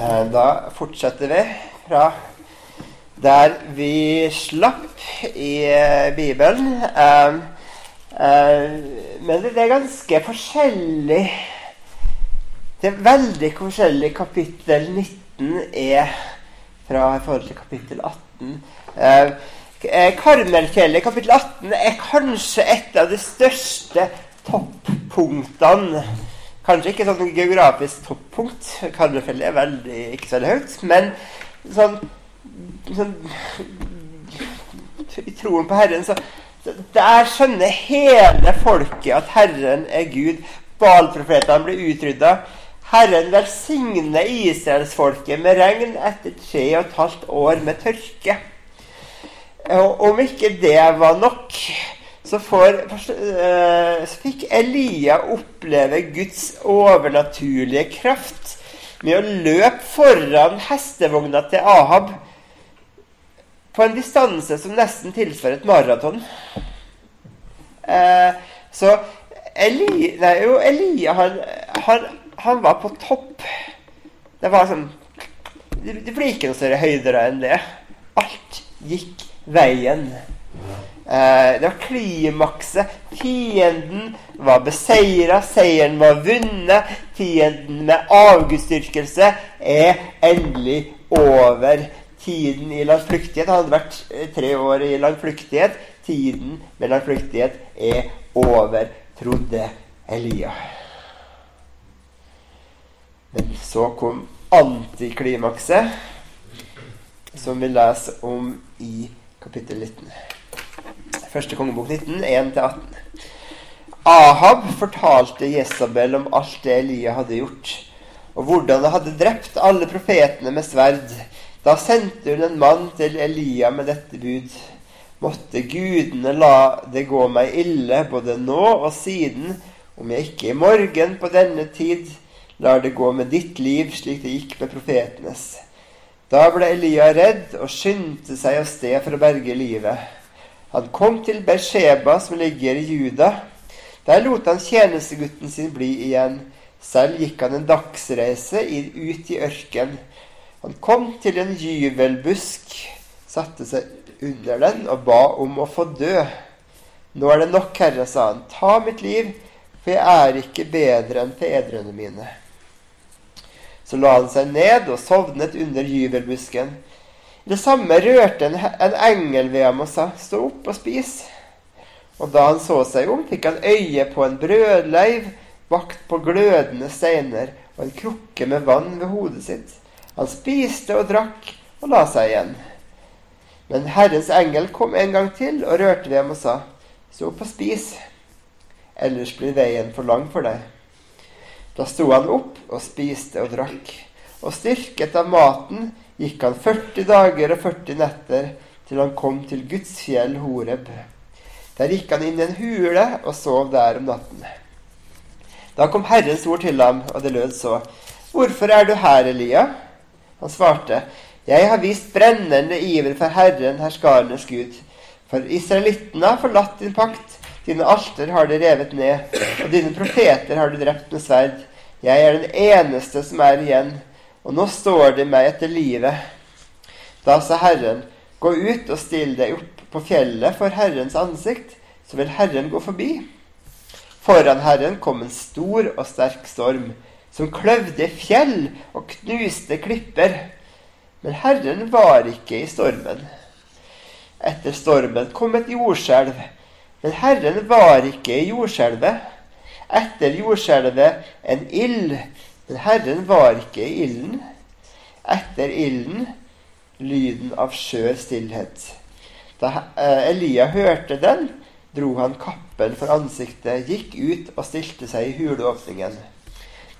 Eh, da fortsetter vi fra der vi slapp i uh, Bibelen. Um, uh, men det er ganske forskjellig Det er veldig forskjellig kapittel 19 er fra i forhold til kapittel 18. Uh, Karmelfjellet kapittel 18 er kanskje et av de største toppunktene Kanskje ikke sånn geografisk toppunkt. Karmøyfjellet er veldig, ikke så veldig høyt. Men sånn, sånn I troen på Herren så Der skjønner hele folket at Herren er Gud. Balprofetene blir utrydda. Herren velsigner israelsfolket med regn etter tre og et halvt år med tørke. Og om ikke det var nok så, får, eh, så fikk Elia oppleve Guds overnaturlige kraft med å løpe foran hestevogna til Ahab på en distanse som nesten tilsvarer et maraton. Eh, så Eli, nei, jo, Elia han, han, han, var på topp. Det var sånn Det, blir ikke noe større høyder enn det. Alt gikk veien. Eh, det var klimakset. Fienden var beseira, seieren var vunnet. Fienden med avgudsdyrkelse er endelig over. Tiden i landflyktighet hadde vært eh, tre år i landflyktighet. Tiden med landflyktighet er over, trodde Elia. Men så kom antiklimakset, som vi leser om i kapittel 19. Første kongebok 19, 1-18. Ahab fortalte Jesabel om alt det Elia hadde gjort, og hvordan han hadde drept alle profetene med sverd. Da sendte hun en mann til Elia med dette bud. Måtte gudene la det gå meg ille både nå og siden, om jeg ikke i morgen på denne tid lar det gå med ditt liv slik det gikk med profetenes. Da ble Elia redd og skyndte seg av sted for å berge livet. Han kom til Beersheba som ligger i Juda. Der lot han tjenestegutten sin bli igjen. Selv gikk han en dagsreise ut i ørken. Han kom til en gyvelbusk, satte seg under den og ba om å få dø. Nå er det nok, Herre, sa han. Ta mitt liv, for jeg er ikke bedre enn fedrene mine. Så la han seg ned og sovnet under gyvelbusken. Det samme rørte en, en engel ved ham og sa, 'Stå opp og spis.' Og da han så seg om, fikk han øye på en brødleiv bakt på glødende steiner og en krukke med vann ved hodet sitt. Han spiste og drakk og la seg igjen. Men Herrens engel kom en gang til og rørte ved ham og sa, 'Stå opp og spis, ellers blir veien for lang for deg.' Da sto han opp og spiste og drakk, og styrket av maten gikk han 40 dager og 40 netter til han kom til Guds fjell Horeb. Der gikk han inn i en hule og sov der om natten. Da kom Herrens ord til ham, og det lød så. Hvorfor er du her, Elia? Han svarte, Jeg har vist brennende iver for Herren, herskarenes Gud. For israelittene har forlatt din pakt. Dine alter har de revet ned, og dine profeter har du drept med sverd. Jeg er den eneste som er igjen og nå står de meg etter livet. Da sa Herren, gå ut og still deg opp på fjellet for Herrens ansikt, så vil Herren gå forbi. Foran Herren kom en stor og sterk storm, som kløvde fjell og knuste klipper. Men Herren var ikke i stormen. Etter stormen kom et jordskjelv, men Herren var ikke i jordskjelvet. Etter jordskjelvet en ild, men Herren var ikke i ilden. Etter ilden lyden av skjør stillhet. Da eh, Elia hørte den, dro han kappen for ansiktet, gikk ut og stilte seg i huleåpningen.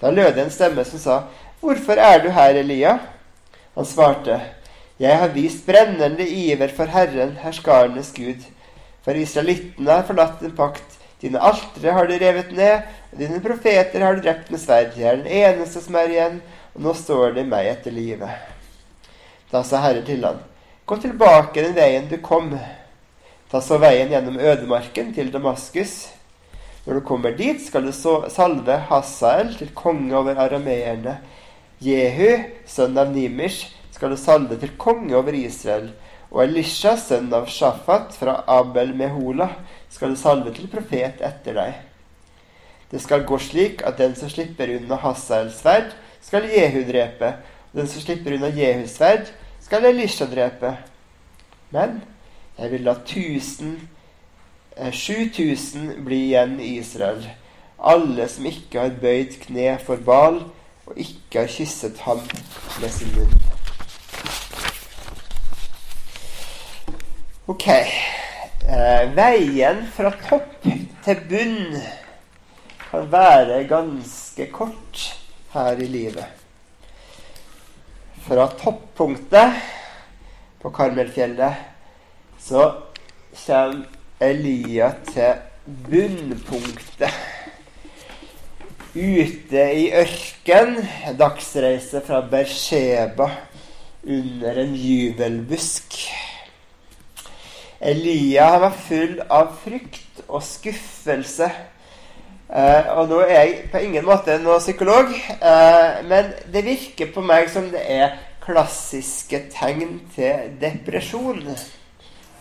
Da lød det en stemme som sa, 'Hvorfor er du her, Elia?' Han svarte, 'Jeg har vist brennende iver for Herren, herskarenes Gud.' For israelittene har forlatt en pakt Dine altre har de revet ned, og dine profeter har de drept med sverd. Jeg er den eneste som er igjen, og nå står de meg etter livet. Da sa Herre til han, Gå tilbake den veien du kom. Ta så veien gjennom ødemarken til Damaskus. Når du kommer dit, skal du salve Hasael til konge over arameerne. Jehu, sønn av Nimish, skal du salve til konge over Israel. Og Elisha, sønn av Shafat fra Abel Mehola, skal salve til profet etter deg. Det skal gå slik at den som slipper unna Hasaels sverd, skal Jehu drepe. Og den som slipper unna Jehus sverd, skal Elisha drepe. Men jeg vil la 1000 7000 eh, bli igjen i Israel. Alle som ikke har bøyd kne for Bal og ikke har kysset ham med sin munn. Ok. Eh, veien fra topp til bunn kan være ganske kort her i livet. Fra toppunktet på Karmelfjellet så kommer Elia til bunnpunktet. Ute i ørken, dagsreise fra Bersheba under en jubelbusk. Elia var full av frykt og skuffelse. Eh, og nå er jeg på ingen måte noen psykolog, eh, men det virker på meg som det er klassiske tegn til depresjon.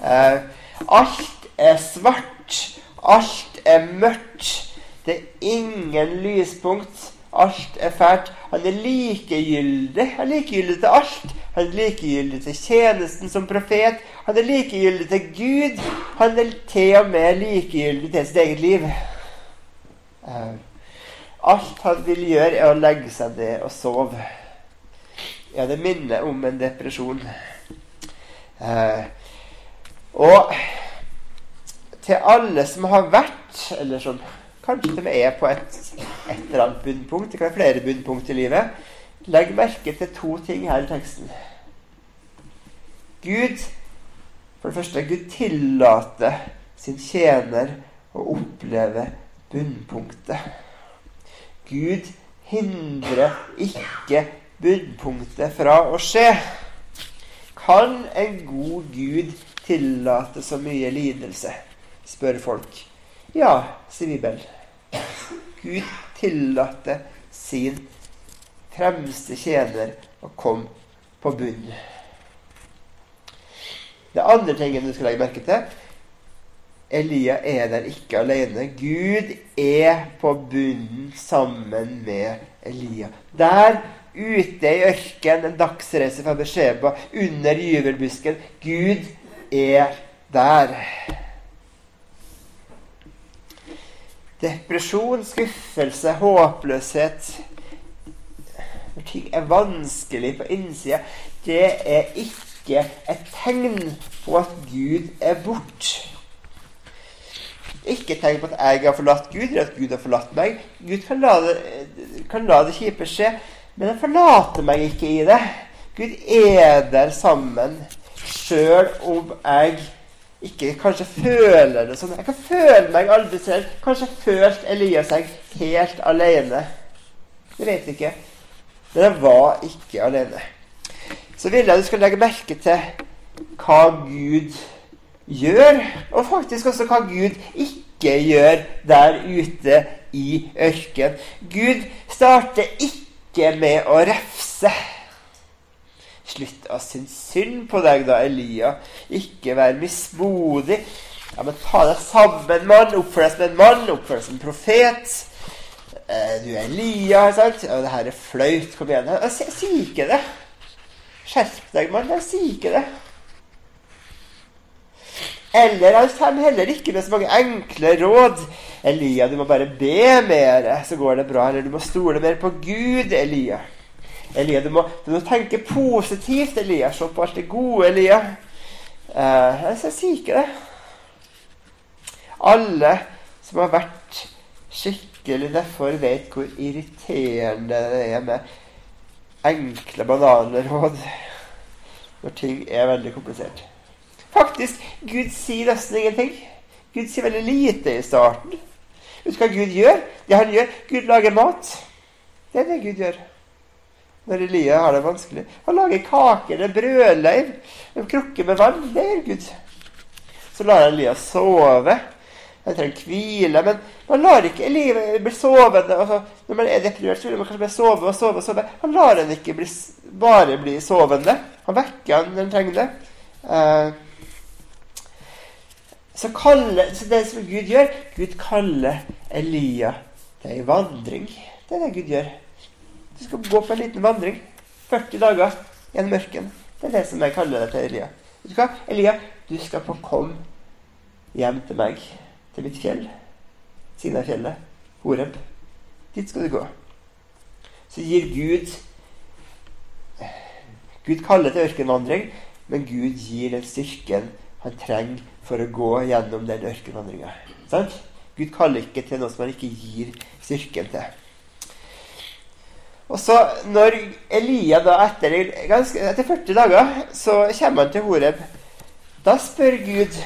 Eh, alt er svart. Alt er mørkt. Det er ingen lyspunkt. Alt er fælt. Han er likegyldig. Han er likegyldig til alt. Han er likegyldig til tjenesten som profet. Han er likegyldig til Gud. Han er til og med likegyldig til sitt eget liv. Uh, alt han vil gjøre, er å legge seg ned og sove. Ja, det minner om en depresjon. Uh, og til alle som har vært, eller som kanskje de er på et, et eller annet bunnpunkt, det kan være flere bunnpunkt i livet, legg merke til to ting her i teksten. Gud For det første, Gud tillater sin tjener å oppleve bunnpunktet. Gud hindrer ikke bunnpunktet fra å skje. Kan en god Gud tillate så mye lidelse? spør folk. Ja, sier Bibelen. Gud tillater sin fremste tjener å komme på bunn. Det andre tingen du skal legge merke til Elia er der ikke alene. Gud er på bunnen sammen med Elia. Der ute i ørkenen, en dagsreise fra Besheba, under gyvelbusken Gud er der. Depresjon, skuffelse, håpløshet Når ting er vanskelig på innsida, det er ikke et tegn på at Gud er borte. Ikke et tegn på at jeg har forlatt Gud, eller at Gud har forlatt meg. Gud kan la det, kan la det kjipe skje, men han forlater meg ikke i det. Gud er der sammen, sjøl om jeg ikke kanskje føler det sånn. Jeg kan føle meg aldri selv. Kanskje følt Elias seg helt alene. Jeg vet ikke. Men jeg var ikke alene. Så vil jeg du skal legge merke til hva Gud gjør, og faktisk også hva Gud ikke gjør der ute i ørkenen. Gud starter ikke med å refse. Slutt å synes synd på deg, da, Elia. Ikke vær mismodig. Ja, men ta deg sammen, mann. Oppfør deg som en mann. Oppfør deg som en profet. Eh, du er Elia, sant? Og det her er flaut. Kom igjen. Jeg sier ikke det. Skjerp deg, mann. Jeg sier ikke det. Eller han kommer heller ikke med så mange enkle råd. Elia, du må bare be mer, så går det bra. Eller du må stole mer på Gud, Elia. Elia, du må, du må tenke positivt, Elia. Se på alt det gode, Elia. Eh, jeg sier ikke det. Alle som har vært skikkelig derfor, vet hvor irriterende det er med enkle bananråd når ting er veldig komplisert. Faktisk, Gud sier nesten ingenting. Gud sier veldig lite i starten. Vet du hva Gud gjør? Det han gjør, Gud lager mat. Det er det Gud gjør når Elia har det vanskelig. Han lager kaker, det brødleiv, en krukke med vann. Det gjør Gud. Så lar han Elia sove. Han trenger hvile. Men man lar ikke livet bli sovende. Altså, når man er deprimert, så vil man kanskje bare sove og sove. og sove. Han lar den ikke bli, bare bli sovende. Han vekker han når han trenger det. Eh, så, kaller, så det som Gud gjør Gud kaller Elia til ei vandring. Det er det Gud gjør. Du skal gå på en liten vandring. 40 dager gjennom mørken. Det er det som jeg kaller det til Elia. Vet du hva? Elia, du skal få komme hjem til meg, til mitt fjell. Sinafjellet, Horeb. Dit skal du gå. Så gir Gud Gud kaller til ørkenvandring, men Gud gir den styrken han trenger for å gå gjennom den ørkenvandringa. Gud kaller ikke til noe som han ikke gir styrken til. Og så når Elia da etter, ganske, etter 40 dager så kommer han til Horeb, da spør Gud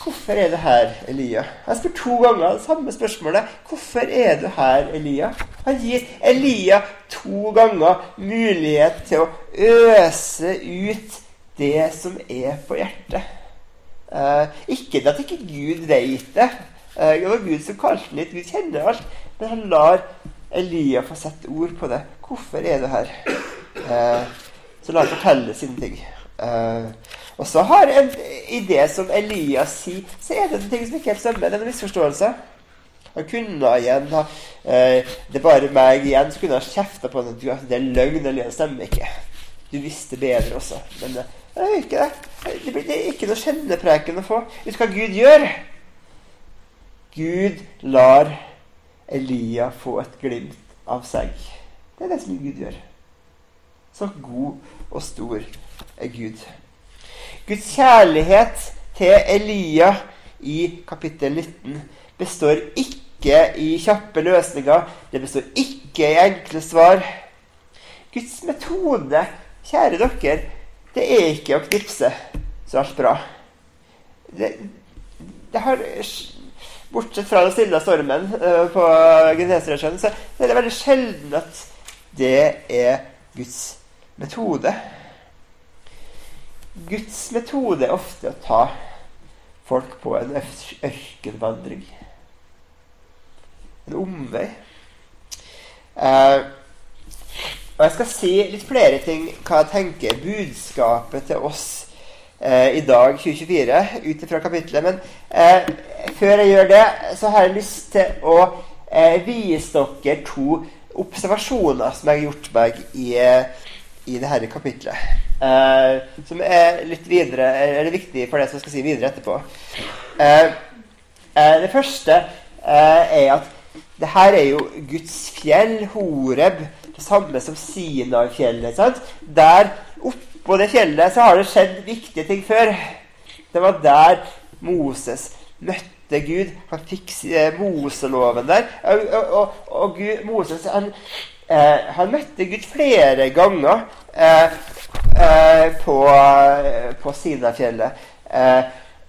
Hvorfor er du her, Elia? Han spør to ganger det samme spørsmålet. Hvorfor er du her, Elia? Han gir Elia to ganger mulighet til å øse ut det som er på hjertet. Eh, ikke at ikke Gud vet det. Eh, det var Gud som kalte ham litt. Gud kjenner alt. Men han lar Elia få sette ord på det. Hvorfor er du her? Eh, så la han fortelle sine ting. Eh, og så har en, i det som Elias sier, så er det ting som ikke helt stemmer. Det er en misforståelse. Han kunne igjen ha eh, Det er bare meg igjen. Så kunne han kjefta på ham at det er løgn. Elias stemmer ikke. Du visste bedre også. Men eh, det er ikke det. Det, blir, ikke noe kjennepreken å få. Vet du hva Gud gjør? Gud lar Elia få et glimt av seg. Det er det som Gud gjør. Så god og stor er Gud. Guds kjærlighet til Elia i kapittel 19 består ikke i kjappe løsninger. Det består ikke i enkle svar. Guds metode, kjære dere, det er ikke å knipse så alt bra. Det, det har Bortsett fra den stille stormen uh, på Genesaretsjøen, så er det veldig sjelden at det er Guds metode. Guds metode er ofte å ta folk på en ørkenvandring. En omvei. Eh, og Jeg skal si litt flere ting hva jeg tenker budskapet til oss eh, i dag, 2024, ut ifra kapittelet. Men eh, før jeg gjør det, så har jeg lyst til å eh, vise dere to observasjoner som jeg har gjort meg i, eh, i dette kapittelet. Uh, som er litt videre er viktig for det som jeg skal si videre etterpå. Uh, uh, det første er at det her er jo Guds fjell, Horeb, det samme som Sinai-fjellet. Der oppå det fjellet så har det skjedd viktige ting før. Det var der Moses møtte Gud. Han fikk Moseloven der. Og, og, og, og Gud, Moses han, han møtte Gud flere ganger. Eh, eh, på, eh, på Sinafjellet. Eh,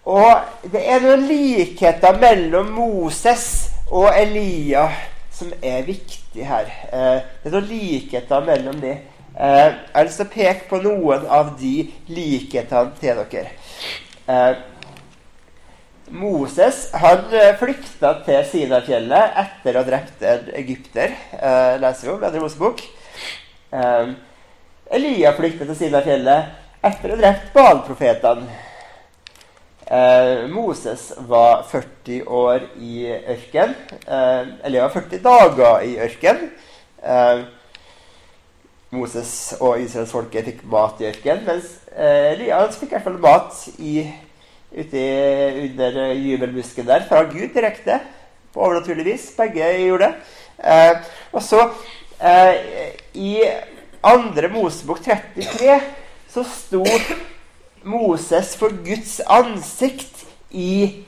og det er noen likheter mellom Moses og Elia som er viktig her. Eh, det er noen likheter mellom de. Eh, jeg har lyst til å peke på noen av de likhetene til dere. Moses han flykta til Sinafjellet etter å ha drept en egypter. Eh, leser vi om i Mosebok. Eh, Elia flyktet til Sinai-fjellet etter å ha drept Baal-profetene. Eh, Moses var 40 år i ørken. Eh, Elia var 40 dager i ørken. Eh, Moses og Israels folke fikk mat i ørken, mens eh, Elias fikk i hvert fall mat i, ute under jubelbusken der fra Gud direkte. På overnaturlig vis. Begge gjorde det. Eh, og så eh, i andre Mosebok 33 så sto Moses for Guds ansikt i,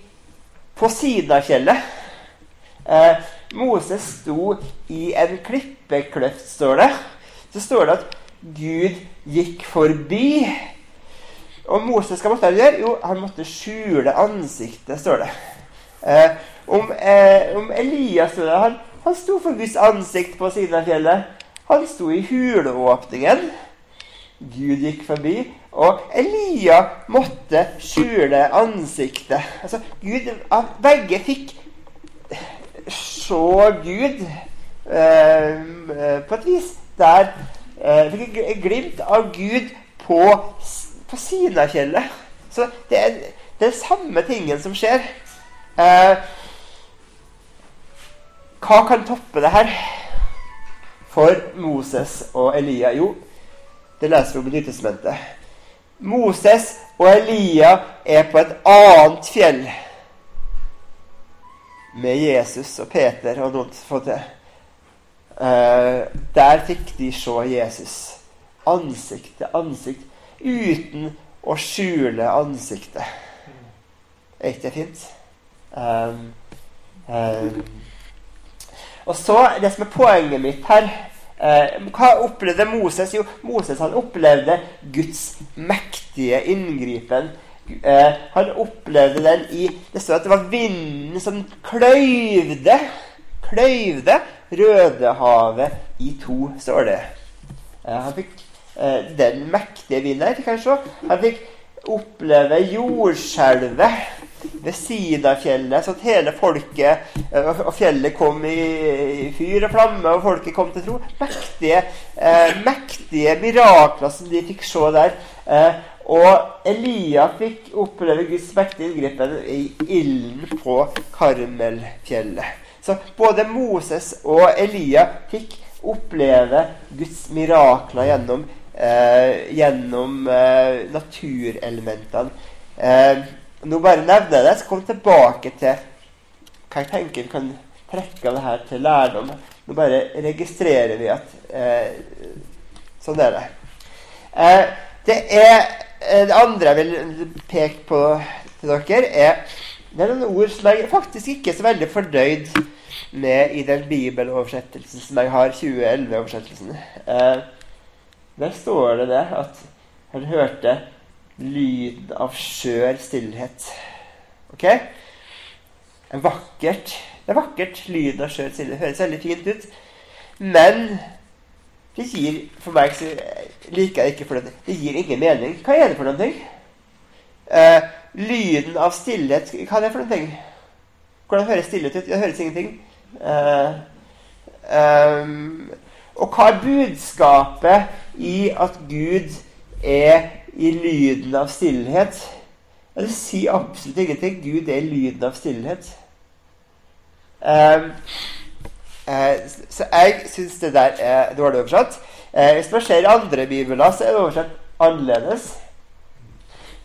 på Sidafjellet. Eh, Moses sto i en klippekløft, står det. Så står det at Gud gikk forbi. Og Moses skal måtte gjøre? Jo, han måtte skjule ansiktet, står det. Eh, om, eh, om Elias han, han sto for Guds ansikt på siden av fjellet. Han sto i huleåpningen. Gud gikk forbi, Og Elia måtte skjule ansiktet. Altså, Gud, Begge fikk se Gud eh, på et vis. Der eh, fikk et glimt av Gud på, på Sinafjellet. Så det er, er samme tingen som skjer. Eh, hva kan toppe det her for Moses og Elia? Jo, det leser vi om i Nytestamentet. Moses og Elia er på et annet fjell med Jesus og Peter og noen få til. Eh, der fikk de se Jesus ansikt til ansikt uten å skjule ansiktet. Er ikke det fint? Um, um. Og så, Det som er poenget mitt her uh, Hva opplevde Moses? Jo, Moses han opplevde Guds mektige inngripen. Uh, han opplevde den i Det står at det var vinden som kløyvde kløyvde Rødehavet i to, står det. Uh, han fikk den mektige vinden her fikk han fikk oppleve jordskjelvet ved siden av fjellet, så at hele folket eh, Og fjellet kom i fyr og flamme, og folket kom til tro. Mektige, eh, mektige mirakler som de fikk se der. Eh, og Elia fikk oppleve Guds mektige inngripen i ilden på Karmelfjellet. Så både Moses og Elia fikk oppleve Guds mirakler gjennom eh, gjennom eh, naturelementene. Eh, nå bare nevner jeg det, så komme tilbake til hva jeg tenker kan trekke av det her til lærdom. Nå bare registrerer vi at eh, sånn er det. Eh, det er eh, det andre jeg vil peke på til dere, er det er noen ord som jeg faktisk ikke er så veldig fordøyd med i den bibeloversettelsen som jeg har, 2011-oversettelsen. Eh, der står det det at han hørte lyden av skjør stillhet. Ok? En vakkert, det er vakkert lyden av skjør stillhet. Høres veldig fint ut. Men det gir For meg så liker jeg ikke for det. Det gir ingen mening. Hva er det for noe? Uh, lyden av stillhet, hva er det for noe? Hvordan høres stillhet ut? Det høres ingenting. Uh, um, og hva er budskapet i at Gud er i lyden av stillhet? Det sier absolutt ingenting. Gud er i lyden av stillhet. Um, uh, så jeg syns det der er dårlig oversatt. Uh, hvis man ser andre bibler, så er det oversatt annerledes.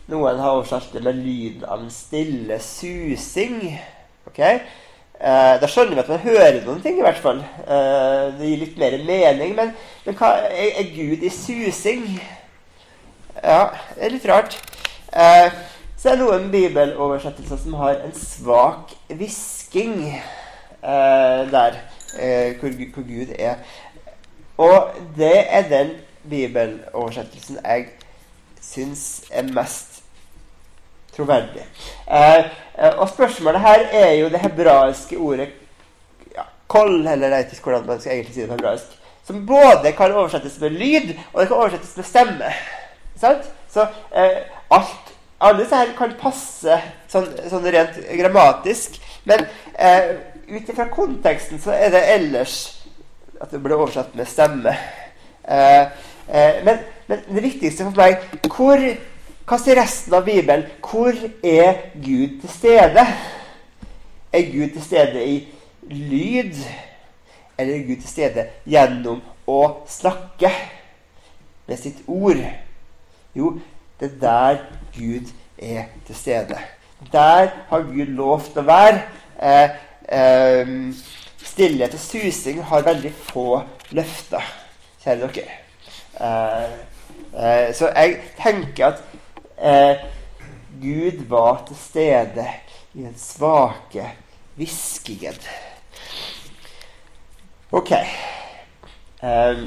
Noen har oversatt det med lyden av en stille susing. Okay? Eh, da skjønner vi at man hører noen ting, i hvert fall. Eh, det gir litt mer mening. Men, men hva, er, er, Gud i susing? Ja, det er litt rart. Eh, så er det noen bibeloversettelser som har en svak hvisking eh, der eh, hvor, hvor, Gud er. Og det er den bibeloversettelsen jeg syns er mest troverdig. Eh, eh, og spørsmålet her er jo det hebraiske ordet ja, kol, eller jeg vet ikke hvordan man skal egentlig si det på hebraisk, som både kan oversettes med lyd, og det kan oversettes med stemme. Sant? Så eh, alt, alle disse her kan passe sånn, sånn rent grammatisk, men eh, ut ifra konteksten så er det ellers at det ble oversatt med stemme. Eh, eh, men, men, det viktigste for meg Hvor hva sier resten av Bibelen? Hvor er Gud til stede? Er Gud til stede i lyd? Eller er Gud til stede gjennom å snakke med sitt ord? Jo, det er der Gud er til stede. Der har Gud lovt å være. Eh, eh, stillhet og susing har veldig få løfter, kjære dere. Eh, eh så jeg tenker at eh, Gud var til stede i den svake hviskingen. Ok. Eh,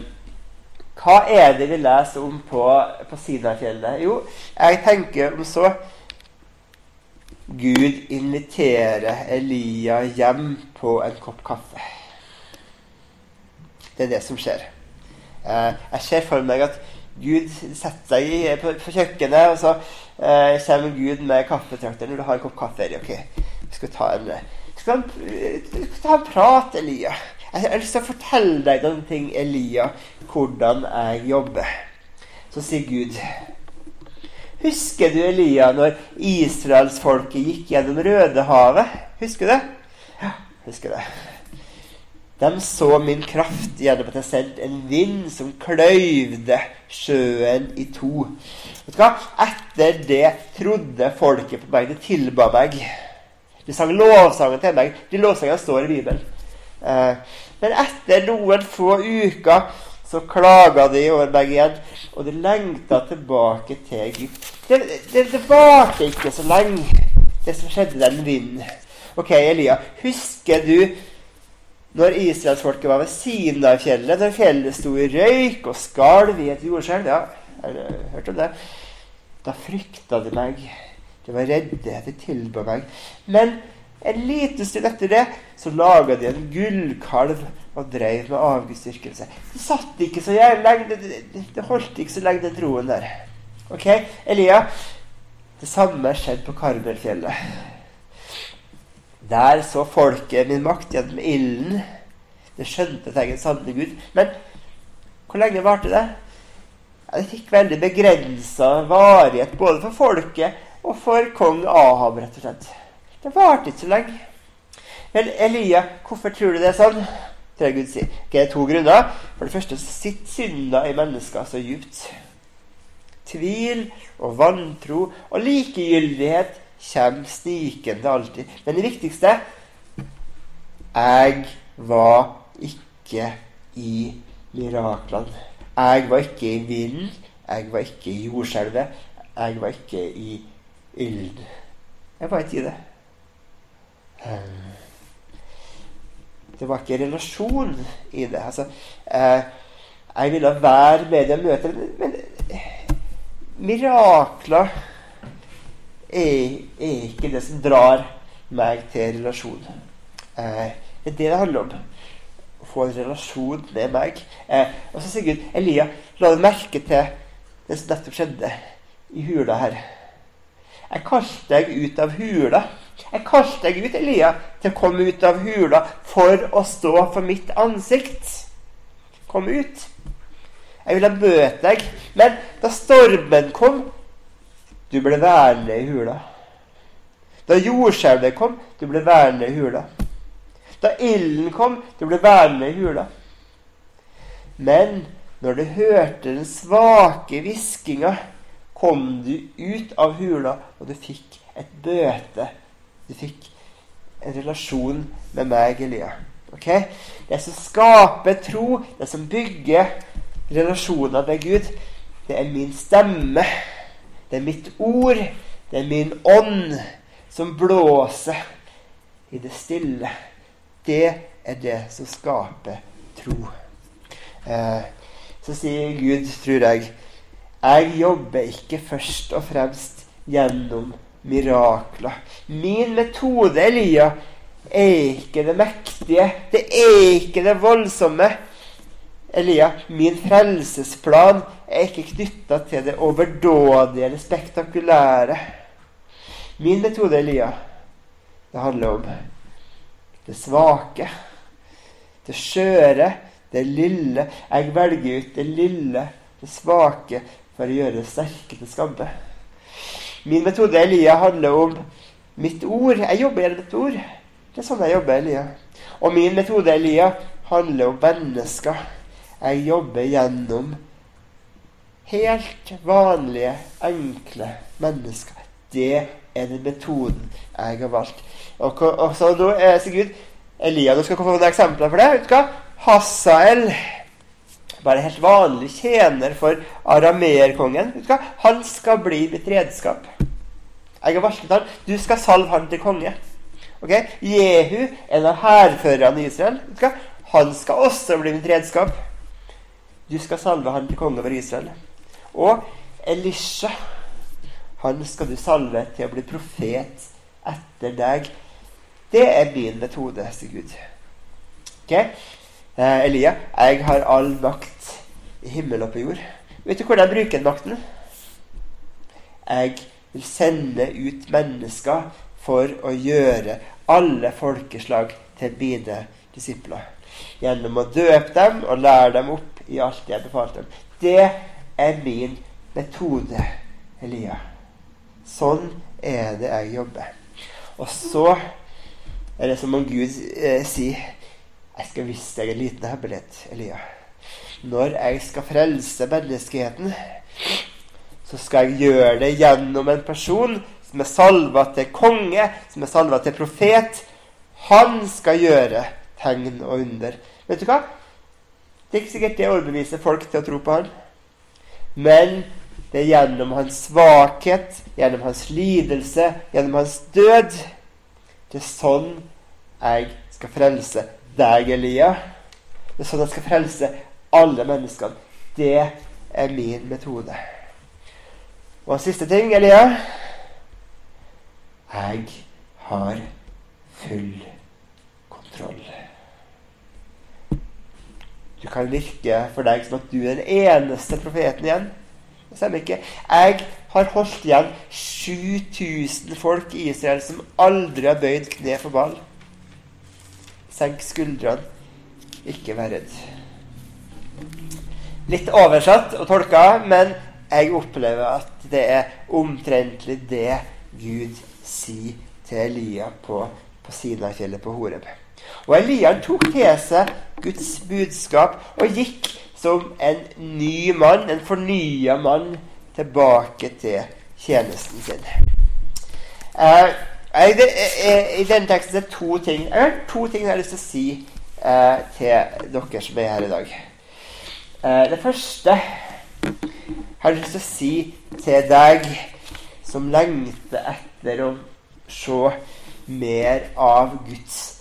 hva er det vi leser om på, på Sinafjellet? Jo, jeg tenker om så Gud inviterer Elia hjem på en kopp kaffe. Det er det som skjer. Eh, jeg ser for meg at Gud setter seg i, på, på, kjøkkenet, og så eh, kommer Gud med kaffetrakteren når du har en kopp kaffe. Ok, vi skal ta en, skal skal ta en prat, Elia. Jeg har lyst til å fortelle deg noen ting, Elia, hvordan jeg jobber. Så sier Gud Husker du Elia når israelsfolket gikk gjennom Rødehavet? Husker du det? Ja, husker det. De så min kraft gjennom at jeg sendte en vind som kløyvde sjøen i to. Vet du hva? Etter det trodde folket på meg. De tilba meg. De sang lovsangen til meg. De lovsangene står i Bibelen. Eh, men etter noen få uker så klaga de over meg igjen, og de lengta tilbake til Egypt. Det, det, det varte ikke så lenge, det som skjedde den vinden. Ok, Elia, husker du når israelsfolket var ved siden av fjellet, når fjellet sto i røyk og skalv i et jordskjelv? Ja, jeg har hørt om det. Da frykta de meg. De var redde. De tilba meg. Men en liten stund etter det så laga de en gullkalv og drev med avgudsdyrkelse. Det satt ikke så lenge, det, det, holdt ikke så lenge, den troen der. Ok, Elia, det samme skjedde på Karmelfjellet. Der så folket min makt gjennom ilden. Det skjønte er en sanne Gud. Men hvor lenge varte det? Det fikk veldig begrensa varighet både for folket og for kong Ahab, rett og slett. Det varte ikke så lenge. Vel, Elia, hvorfor tror du det er sånn? Tror Gud sier. Okay, det er to grunner. For det første sitter synda i mennesker så djupt. Tvil og vantro og likegyldighet kommer snikende alltid. Men det viktigste Jeg var ikke i miraklene. Jeg var ikke i vinden. Jeg var ikke i jordskjelvet. Jeg var ikke i ilden. Jeg var ikke i det. Um. Det var ikke relasjon i det. Altså, eh, jeg ville være med i møtet, men, men mirakler er, er, ikke det som drar meg til relasjon. Eh, det er det det handler om. Å få en relasjon med meg. Eh, og så sier Gud Elia, la du merke til det som nettopp skjedde i hula her. Jeg kalte deg ut av hula. Jeg kalte deg ut, Elia, til å komme ut av hula for å stå for mitt ansikt. Kom ut. Jeg ville møte deg. Men da stormen kom, du ble værende i hula. Da jordskjelvet kom, du ble værende i hula. Da ilden kom, du ble værende i hula. Men når du hørte den svake hviskinga, kom du ut av hula, og du fikk et bøte du fikk en relasjon med meg, Elia. Okay? Det som skaper tro, det som bygger relasjoner med Gud, det er min stemme. Det er mitt ord. Det er min ånd som blåser i det stille. Det er det som skaper tro. Eh, så sier Gud, tror jeg, jeg jobber ikke først og fremst gjennom mirakler. Min metode, Elia, er ikke det mektige. Det er ikke det voldsomme. Elia, min frelsesplan er ikke knytta til det overdådige eller spektakulære. Min metode, Elia, det handler om det svake, det skjøre, det lille. Jeg velger ut det lille, det svake, for å gjøre det sterke til skamme. Min metode Elia handler om mitt ord. Jeg jobber gjennom et ord. Det er sånn jeg jobber, Elia. Og min metode Elia handler om mennesker. Jeg jobber gjennom helt vanlige, enkle mennesker. Det er den metoden jeg har valgt. Og, og så nå er Sigurd Elia, du skal få noen eksempler for det. Vet du hva? Hasael bare helt vanlig tjener for arameerkongen. Han skal bli mitt redskap. Jeg har varslet han. Du skal salve han til konge. Ok? Jehu, en av hærførerne i Israel, han skal også bli mitt redskap. Du skal salve ham til konge over Israel. Og Elisha, han skal du salve til å bli profet etter deg. Det er min metode, sier Gud. Ok? Eh, Elia, jeg har all makt i himmel og på jord. Vet du hvordan jeg bruker den makten? Jeg vil sende ut mennesker for å gjøre alle folkeslag til mine disipler. Gjennom å døpe dem og lære dem opp i alt jeg befalte dem. Det er min metode, Elia. Sånn er det jeg jobber. Og så er det som om Gud eh, sier Jeg skal vise deg en liten hemmelighet, Elia. Når jeg skal frelse menneskeheten, så skal jeg gjøre det gjennom en person som er salva til konge, som er salva til profet. Han skal gjøre tegn og under. Vet du hva? Det er ikke sikkert det overbeviser folk til å tro på han. Men det er gjennom hans svakhet, gjennom hans lidelse, gjennom hans død. Det er sånn jeg skal frelse deg, Elia. Det er sånn jeg skal frelse alle menneskene. Det er min metode. Og siste ting, Elia. Jeg har full kontroll. Du kan virke for deg som at du er den eneste profeten igjen. Det stemmer ikke. Jeg har holdt igjen 7000 folk i Israel som aldri har bøyd kne for ball. Senk skuldrene. Ikke vær redd. Litt oversatt og tolka, men jeg opplever at det er omtrentlig det Gud sier til Elia på, på Sinafjellet på Horeb. Og Elian tok til seg Guds budskap og gikk som en ny mann, en fornya mann, tilbake til tjenesten sin. Uh, i, det, uh, I denne teksten er det to ting Jeg har to ting jeg har lyst til å si uh, til dere som er her i dag. det første jeg har lyst til å si til deg som lengter etter å se mer av Guds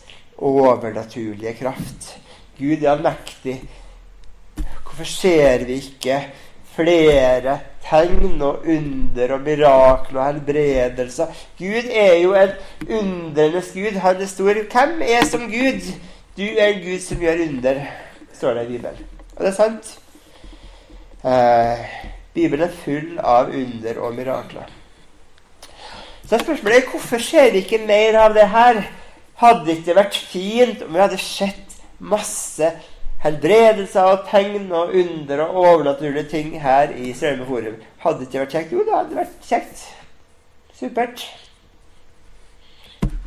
overnaturlige kraft. Gud er allmektig. Hvorfor ser vi ikke flere tegn og under og mirakler og helbredelser? Gud er jo en undrenes Gud. Han er stor. Hvem er som Gud? Du er en Gud som gjør under, står det i Bibelen. Og det er sant. Eh, Bibelen er full av under og mirakler. Så spørsmålet er hvorfor ser vi ikke mer av det her? Hadde det ikke vært fint om vi hadde sett masse helbredelser og tegn og under og overnaturlige ting her i Straume Forum? Hadde det ikke vært kjekt? Jo, det hadde vært kjekt. Supert.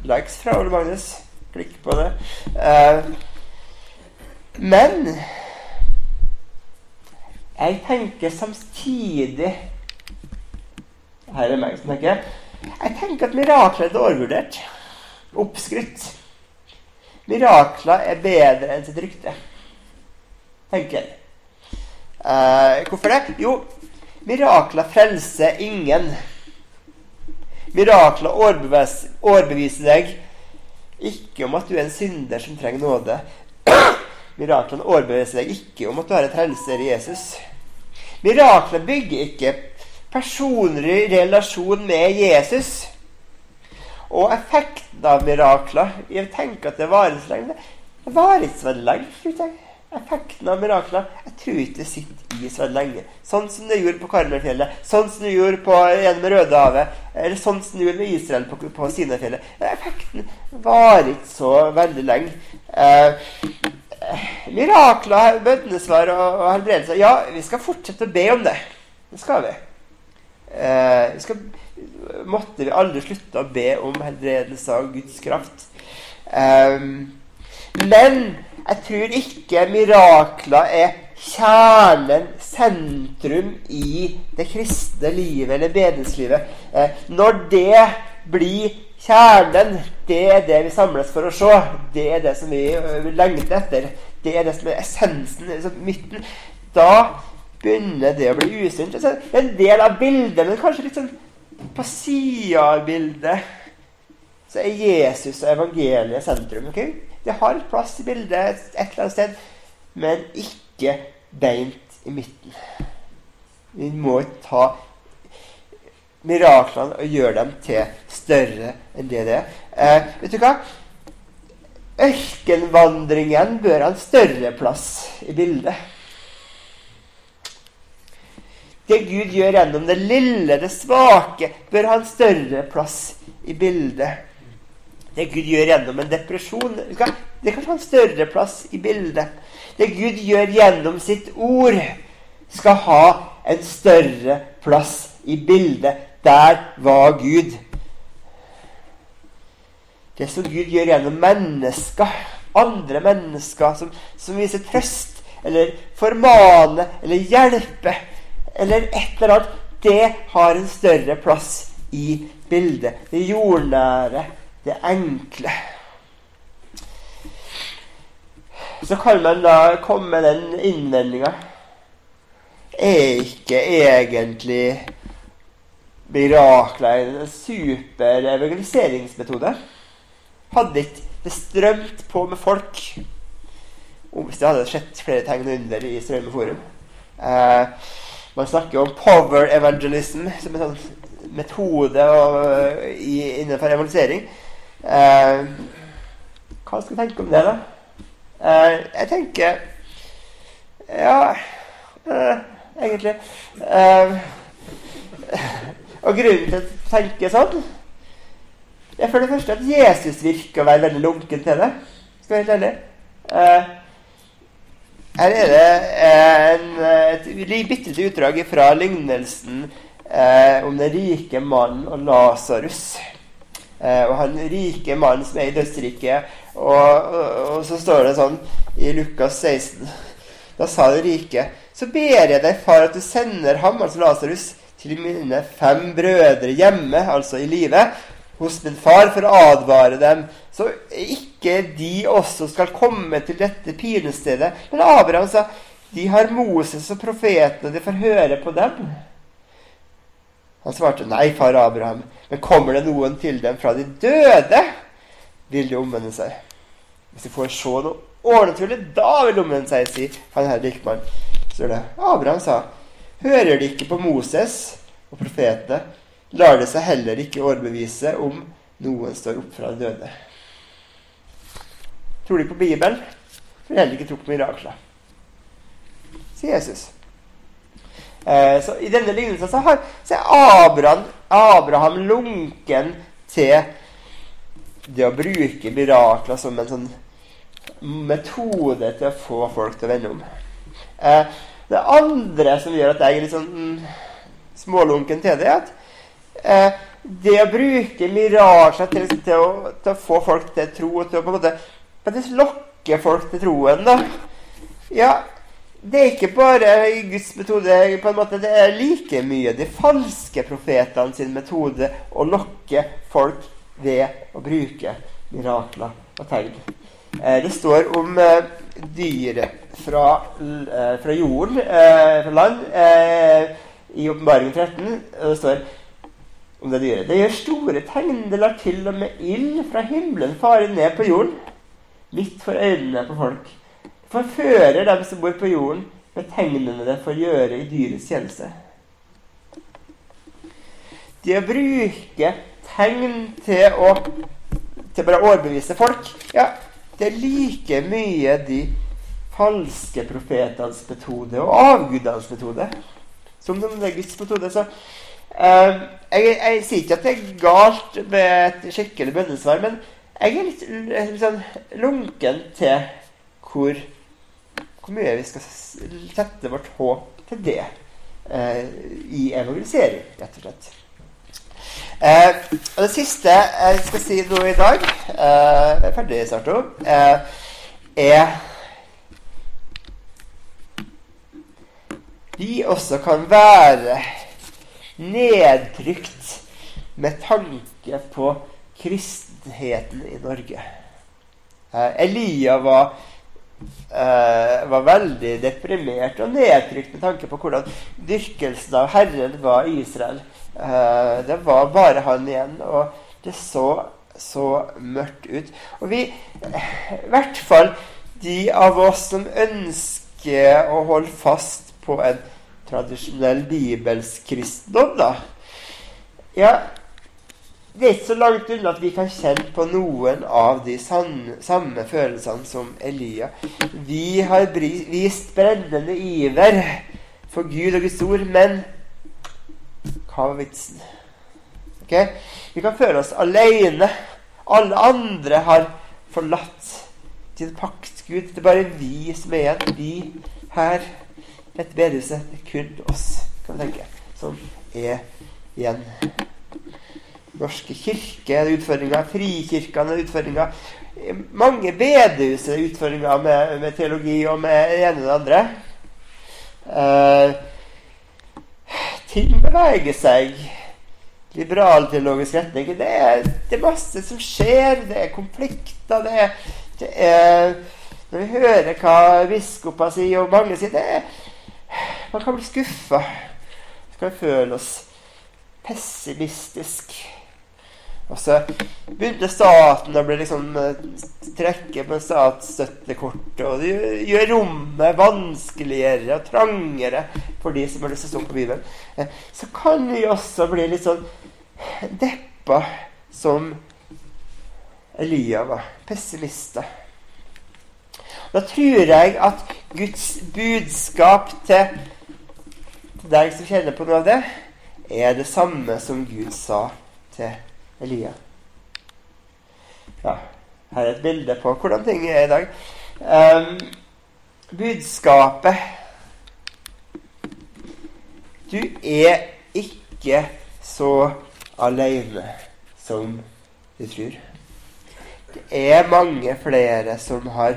Likes fra Ole Magnus. Klikk på det. Uh, men jeg tenker samtidig Her er meg som tenker. Jeg tenker at mirakler er overvurdert oppskrytt. Mirakler er bedre enn sitt rykte, tenker jeg. Eh, hvorfor det? Jo, mirakler frelser ingen. Mirakler overbeviser, overbeviser deg ikke om at du er en synder som trenger nåde. Miraklene overbeviser deg ikke om at du har en frelser i Jesus. Mirakler bygger ikke personlig relasjon med Jesus. Og effekten av mirakler Jeg tenker at det varer så lenge. Det varer ikke så veldig lenge. jeg. Effekten av mirakler Jeg tror ikke det sitter i så veldig lenge. Sånn som det gjorde på Karmelfjellet, sånn som det gjorde på, gjennom Rødehavet, eller sånn som det gjorde med Israel på, på Sinafjellet. Effekten varer ikke så veldig lenge. Eh, mirakler, bønnesvar og, og helbredelser Ja, vi skal fortsette å be om det. Det skal vi. Eh, vi skal måtte vi aldri slutte å be om helbredelse av Guds kraft. Um, men jeg tror ikke mirakler er kjernen, sentrum, i det kristne livet eller bedenslivet. Eh, når det blir kjernen, det er det vi samles for å se. Det er det som vi lengter etter. Det er det som er essensen, liksom midten. Da begynner det å bli usynt. En del av bildet, men kanskje litt sånn på sida av bildet så er Jesus og evangeliet sentrum. Okay? Det har plass i bildet et eller annet sted, men ikke beint i midten. Vi må ta miraklene og gjøre dem til større enn det det er. Eh, vet du hva? Ørkenvandringen bør ha en større plass i bildet. Det Gud gjør gjennom det lille, det svake, bør ha en større plass i bildet. Det Gud gjør gjennom en depresjon, det kan ha en større plass i bildet. Det Gud gjør gjennom sitt ord, skal ha en større plass i bildet. Der var Gud. Det som Gud gjør gjennom mennesker, andre mennesker som, som viser trøst, eller formane, eller hjelpe, eller et eller annet, det har en større plass i bildet. Det jordnære, det enkle. Så kan man da komme med den innvendinga Er ikke egentlig mirakler en super evangeliseringsmetode? hadde ikke det strømt på med folk hvis det hadde sett flere tegn under i Strømme forum. Eh, man snakker jo om power evangelism som en sånn metode og, i, innenfor evangelisering. Eh, hva skal vi tenke om det, da? Eh, jeg tenker Ja, eh, egentlig eh, Og grunnen til å tenke sånn det er for det første at Jesus virker å være veldig lunken til det. Skal jeg være helt ærlig. Her er det en, et bitte lite utdrag fra lignelsen eh, om den rike mannen og Lasarus. Eh, og han rike mannen som er i dødsriket. Og, og, og, så står det sånn i Lukas 16 Da sa den rike Så ber jeg deg, far, at du sender ham, altså Lasarus, til mine fem brødre hjemme, altså i livet, hos min far for å advare dem, så ikke de også skal komme til dette pinestedet. Men Abraham sa de har Moses og profetene, de får høre på dem. Han svarte nei, far Abraham, men kommer det noen til dem fra de døde, vil de omvende seg. Hvis de får se noe ordentlig, da vil de omvende seg, sier han her likmann. Så det. Abraham sa, hører de ikke på Moses og profetene? Lar det seg heller ikke overbevise om noen står opp fra de døde. Tror de på Bibelen, For de heller ikke tro på mirakler. Sier Jesus. Eh, så I denne lignelsen så, har, så er Abraham, Abraham, lunken til det å bruke mirakler som en sånn metode til å få folk til å vende om. Eh, det andre som gjør at jeg er litt sånn mm, smålunken til det, er at eh, det å bruke mirasjer til, til, å, til, å, få folk til tro og til å på en måte faktisk lokke folk til troen, da Ja, det er ikke bare Guds metode. på en måte, Det er like mye de falske profetene sin metode å lokke folk ved å bruke mirakler og tegn. Eh, det står om eh, dyr fra, eh, fra jorden, eh, fra land, eh, i Åpenbaringen 13. Og det står om det dyret. Det gjør store tegn. Det lar til og med ild fra himmelen fare ned på jorden, midt for øynene på folk. Forfører dem som bor på jorden, med tegnene det får gjøre i dyrets tjeneste. Det å bruke tegn til å til bare å overbevise folk, ja, det er like mye de falske profetenes metode og avgudenes metode som det er Guds metode. Så jeg, jeg, sier ikke at det er galt med et skikkelig bønnesvar, men jeg er litt, sånn lunken til hvor, hvor mye vi skal sette vårt håp til det eh, i evangelisering, rett og slett. Eh, og det siste jeg skal si nå i dag, jeg er ferdig snart nå, er Vi også kan være nedtrykt med tanke på kristenheten i Norge. Eh, Elia var, eh, var veldig deprimert og nedtrykt med tanke på hvordan dyrkelsen av Herren var i Israel. Eh, det var bare han igjen, og det så så mørkt ut. Og vi, i hvert fall de av oss som ønsker å holde fast på en tradisjonell bibelsk kristendom, da Ja, det er ikke så langt unna at vi kan kjenne på noen av de samme følelsene som Elia. Vi har vist brennende iver for Gud og Guds ord, men hva var vitsen? Okay? Vi kan føle oss alene. Alle andre har forlatt sin pakt, Gud. Det er bare vi som er igjen. Vi her. Dette bedehuset. Det er kun oss, kan vi tenke, som er igjen. Norske kirke er utfordringer. Frikirkene er utfordringer. Mange bedehus er utfordringer med, med, teologi og med det ene og det andre. Eh, ting beveger seg liberalteologisk retning. Det er, det er, masse som skjer. Det er konflikter. Det er, det er Når vi hører hva biskoper sier, og mange sier det er, Man kan bli skuffa. Vi kan føle oss pessimistisk. Og så begynte staten å bli liksom eh, trekke på statsstøttekortet. Og det gjør rommet vanskeligere og trangere for de som har lyst til å stå på Bibelen. Eh, så kan vi også bli litt sånn deppa som Elia var. Pessimister. Da tror jeg at Guds budskap til deg som kjenner på noe av det, er det samme som Gud sa til Elia. Ja, her er et bilde på hvordan ting er i dag. Um, budskapet Du er ikke så alene som du tror. Det er mange flere som, har,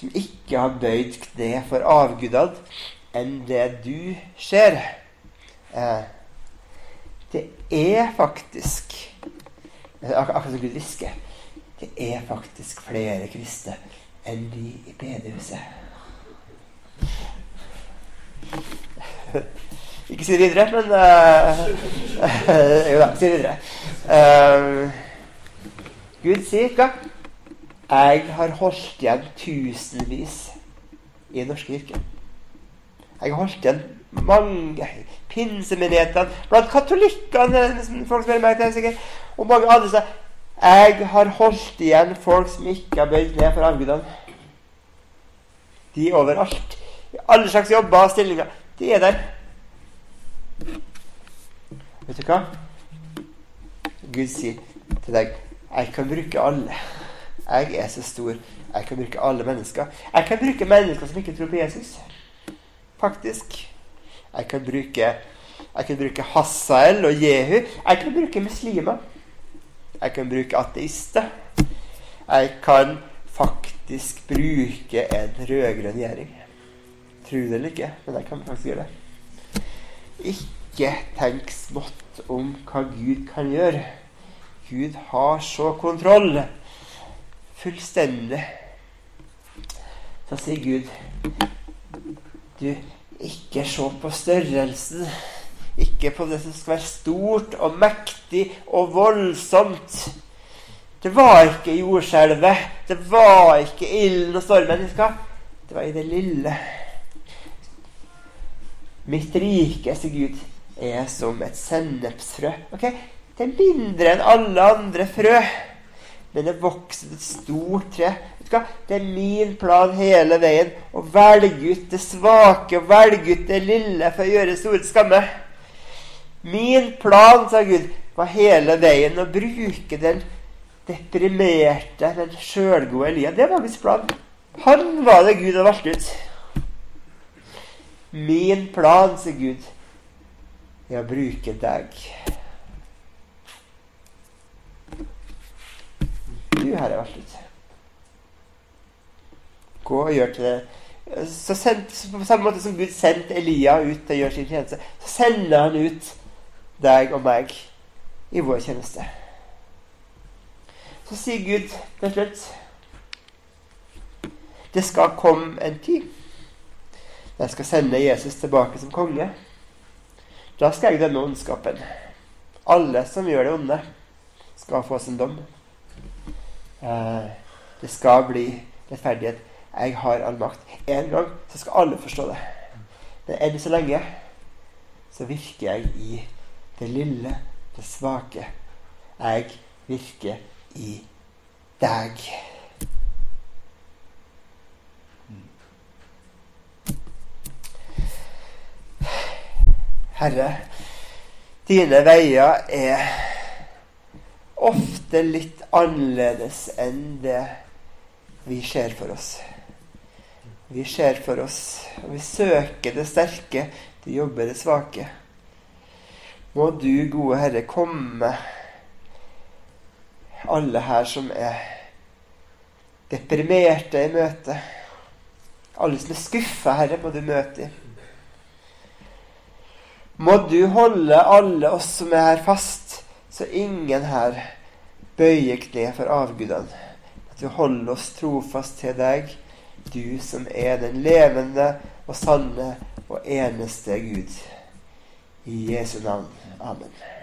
som ikke har bøyd kne for avgudene enn det du ser. Eh, det er faktisk Akkurat som Gud hvisker. Det er faktisk flere kristne enn de i bedehuset. Ikke si det videre, men uh, Jo da, si det videre. Uh, Gud sier hva? Jeg har holdt igjen tusenvis i Den norske kirke. Jeg har holdt igjen mange pinsemenigheter blant katolikkene folk spør meg til, sikkert, og mange andre sier jeg har holdt igjen folk som ikke har bøyd ned for avgudene. De er overalt. I alle slags jobber og stillinger. De er der. Vet du hva? Gud sier til deg jeg kan bruke alle. Jeg er så stor. Jeg kan bruke alle mennesker. Jeg kan bruke mennesker som ikke tror på Jesus. Faktisk. Jeg kan bruke, jeg kan bruke Hasael og Jehu. Jeg kan bruke muslimer. Jeg kan bruke ateister. Jeg kan faktisk bruke en rød-grønn regjering. Tro det eller ikke, men jeg kan faktisk gjøre det. Ikke tenk smått om hva Gud kan gjøre. Gud har så kontroll. Fullstendig. Så sier Gud Du, ikke se på størrelsen. Ikke på det som skal være stort og mektig og voldsomt. Det var ikke jordskjelvet. Det var ikke ilden og stormen. Det var i det lille. Mitt rike, sier Gud, er som et sennepsfrø. Okay? Det er mindre enn alle andre frø. Men det vokser et stort tre. Vet du hva? Det er min plan hele veien å velge ut det svake, og velge ut det lille for å gjøre store skamme. Min plan, sa Gud, var hele veien å bruke den deprimerte, den sjølgode Elia. Det var min plan. Han var det Gud hadde valgt ut. Min plan, sier Gud, er å bruke deg. Du Herre, vær valgt. Gå og gjør til det. Så sendt, på samme måte som Gud sendte Elia ut til å gjøre sin tjeneste, så sender han ut deg og meg i vår tjeneste. Så sier Gud til slutt Det skal komme en tid jeg skal sende Jesus tilbake som konge. Da skal jeg dømme ondskapen. Alle som gjør det onde, skal få sin dom. Eh, det skal bli rettferdighet. Jeg har all makt. En gang så skal alle forstå det. Men enn så lenge så virker jeg i det lille, det svake. Jeg virker i deg. Herre, Dine veier er ofte litt annerledes enn det vi ser for oss. Vi ser for oss, og vi søker det sterke, det jobber det svake. Må du, gode Herre, komme alle her som er deprimerte i møte. Alle som er skuffa, Herre, må du møte. Må du holde alle oss som er her, fast, så ingen her bøyer kne for avgudene. At vi holder oss trofast til deg, du som er den levende og sanne og eneste Gud. I Jesu navn. Amen.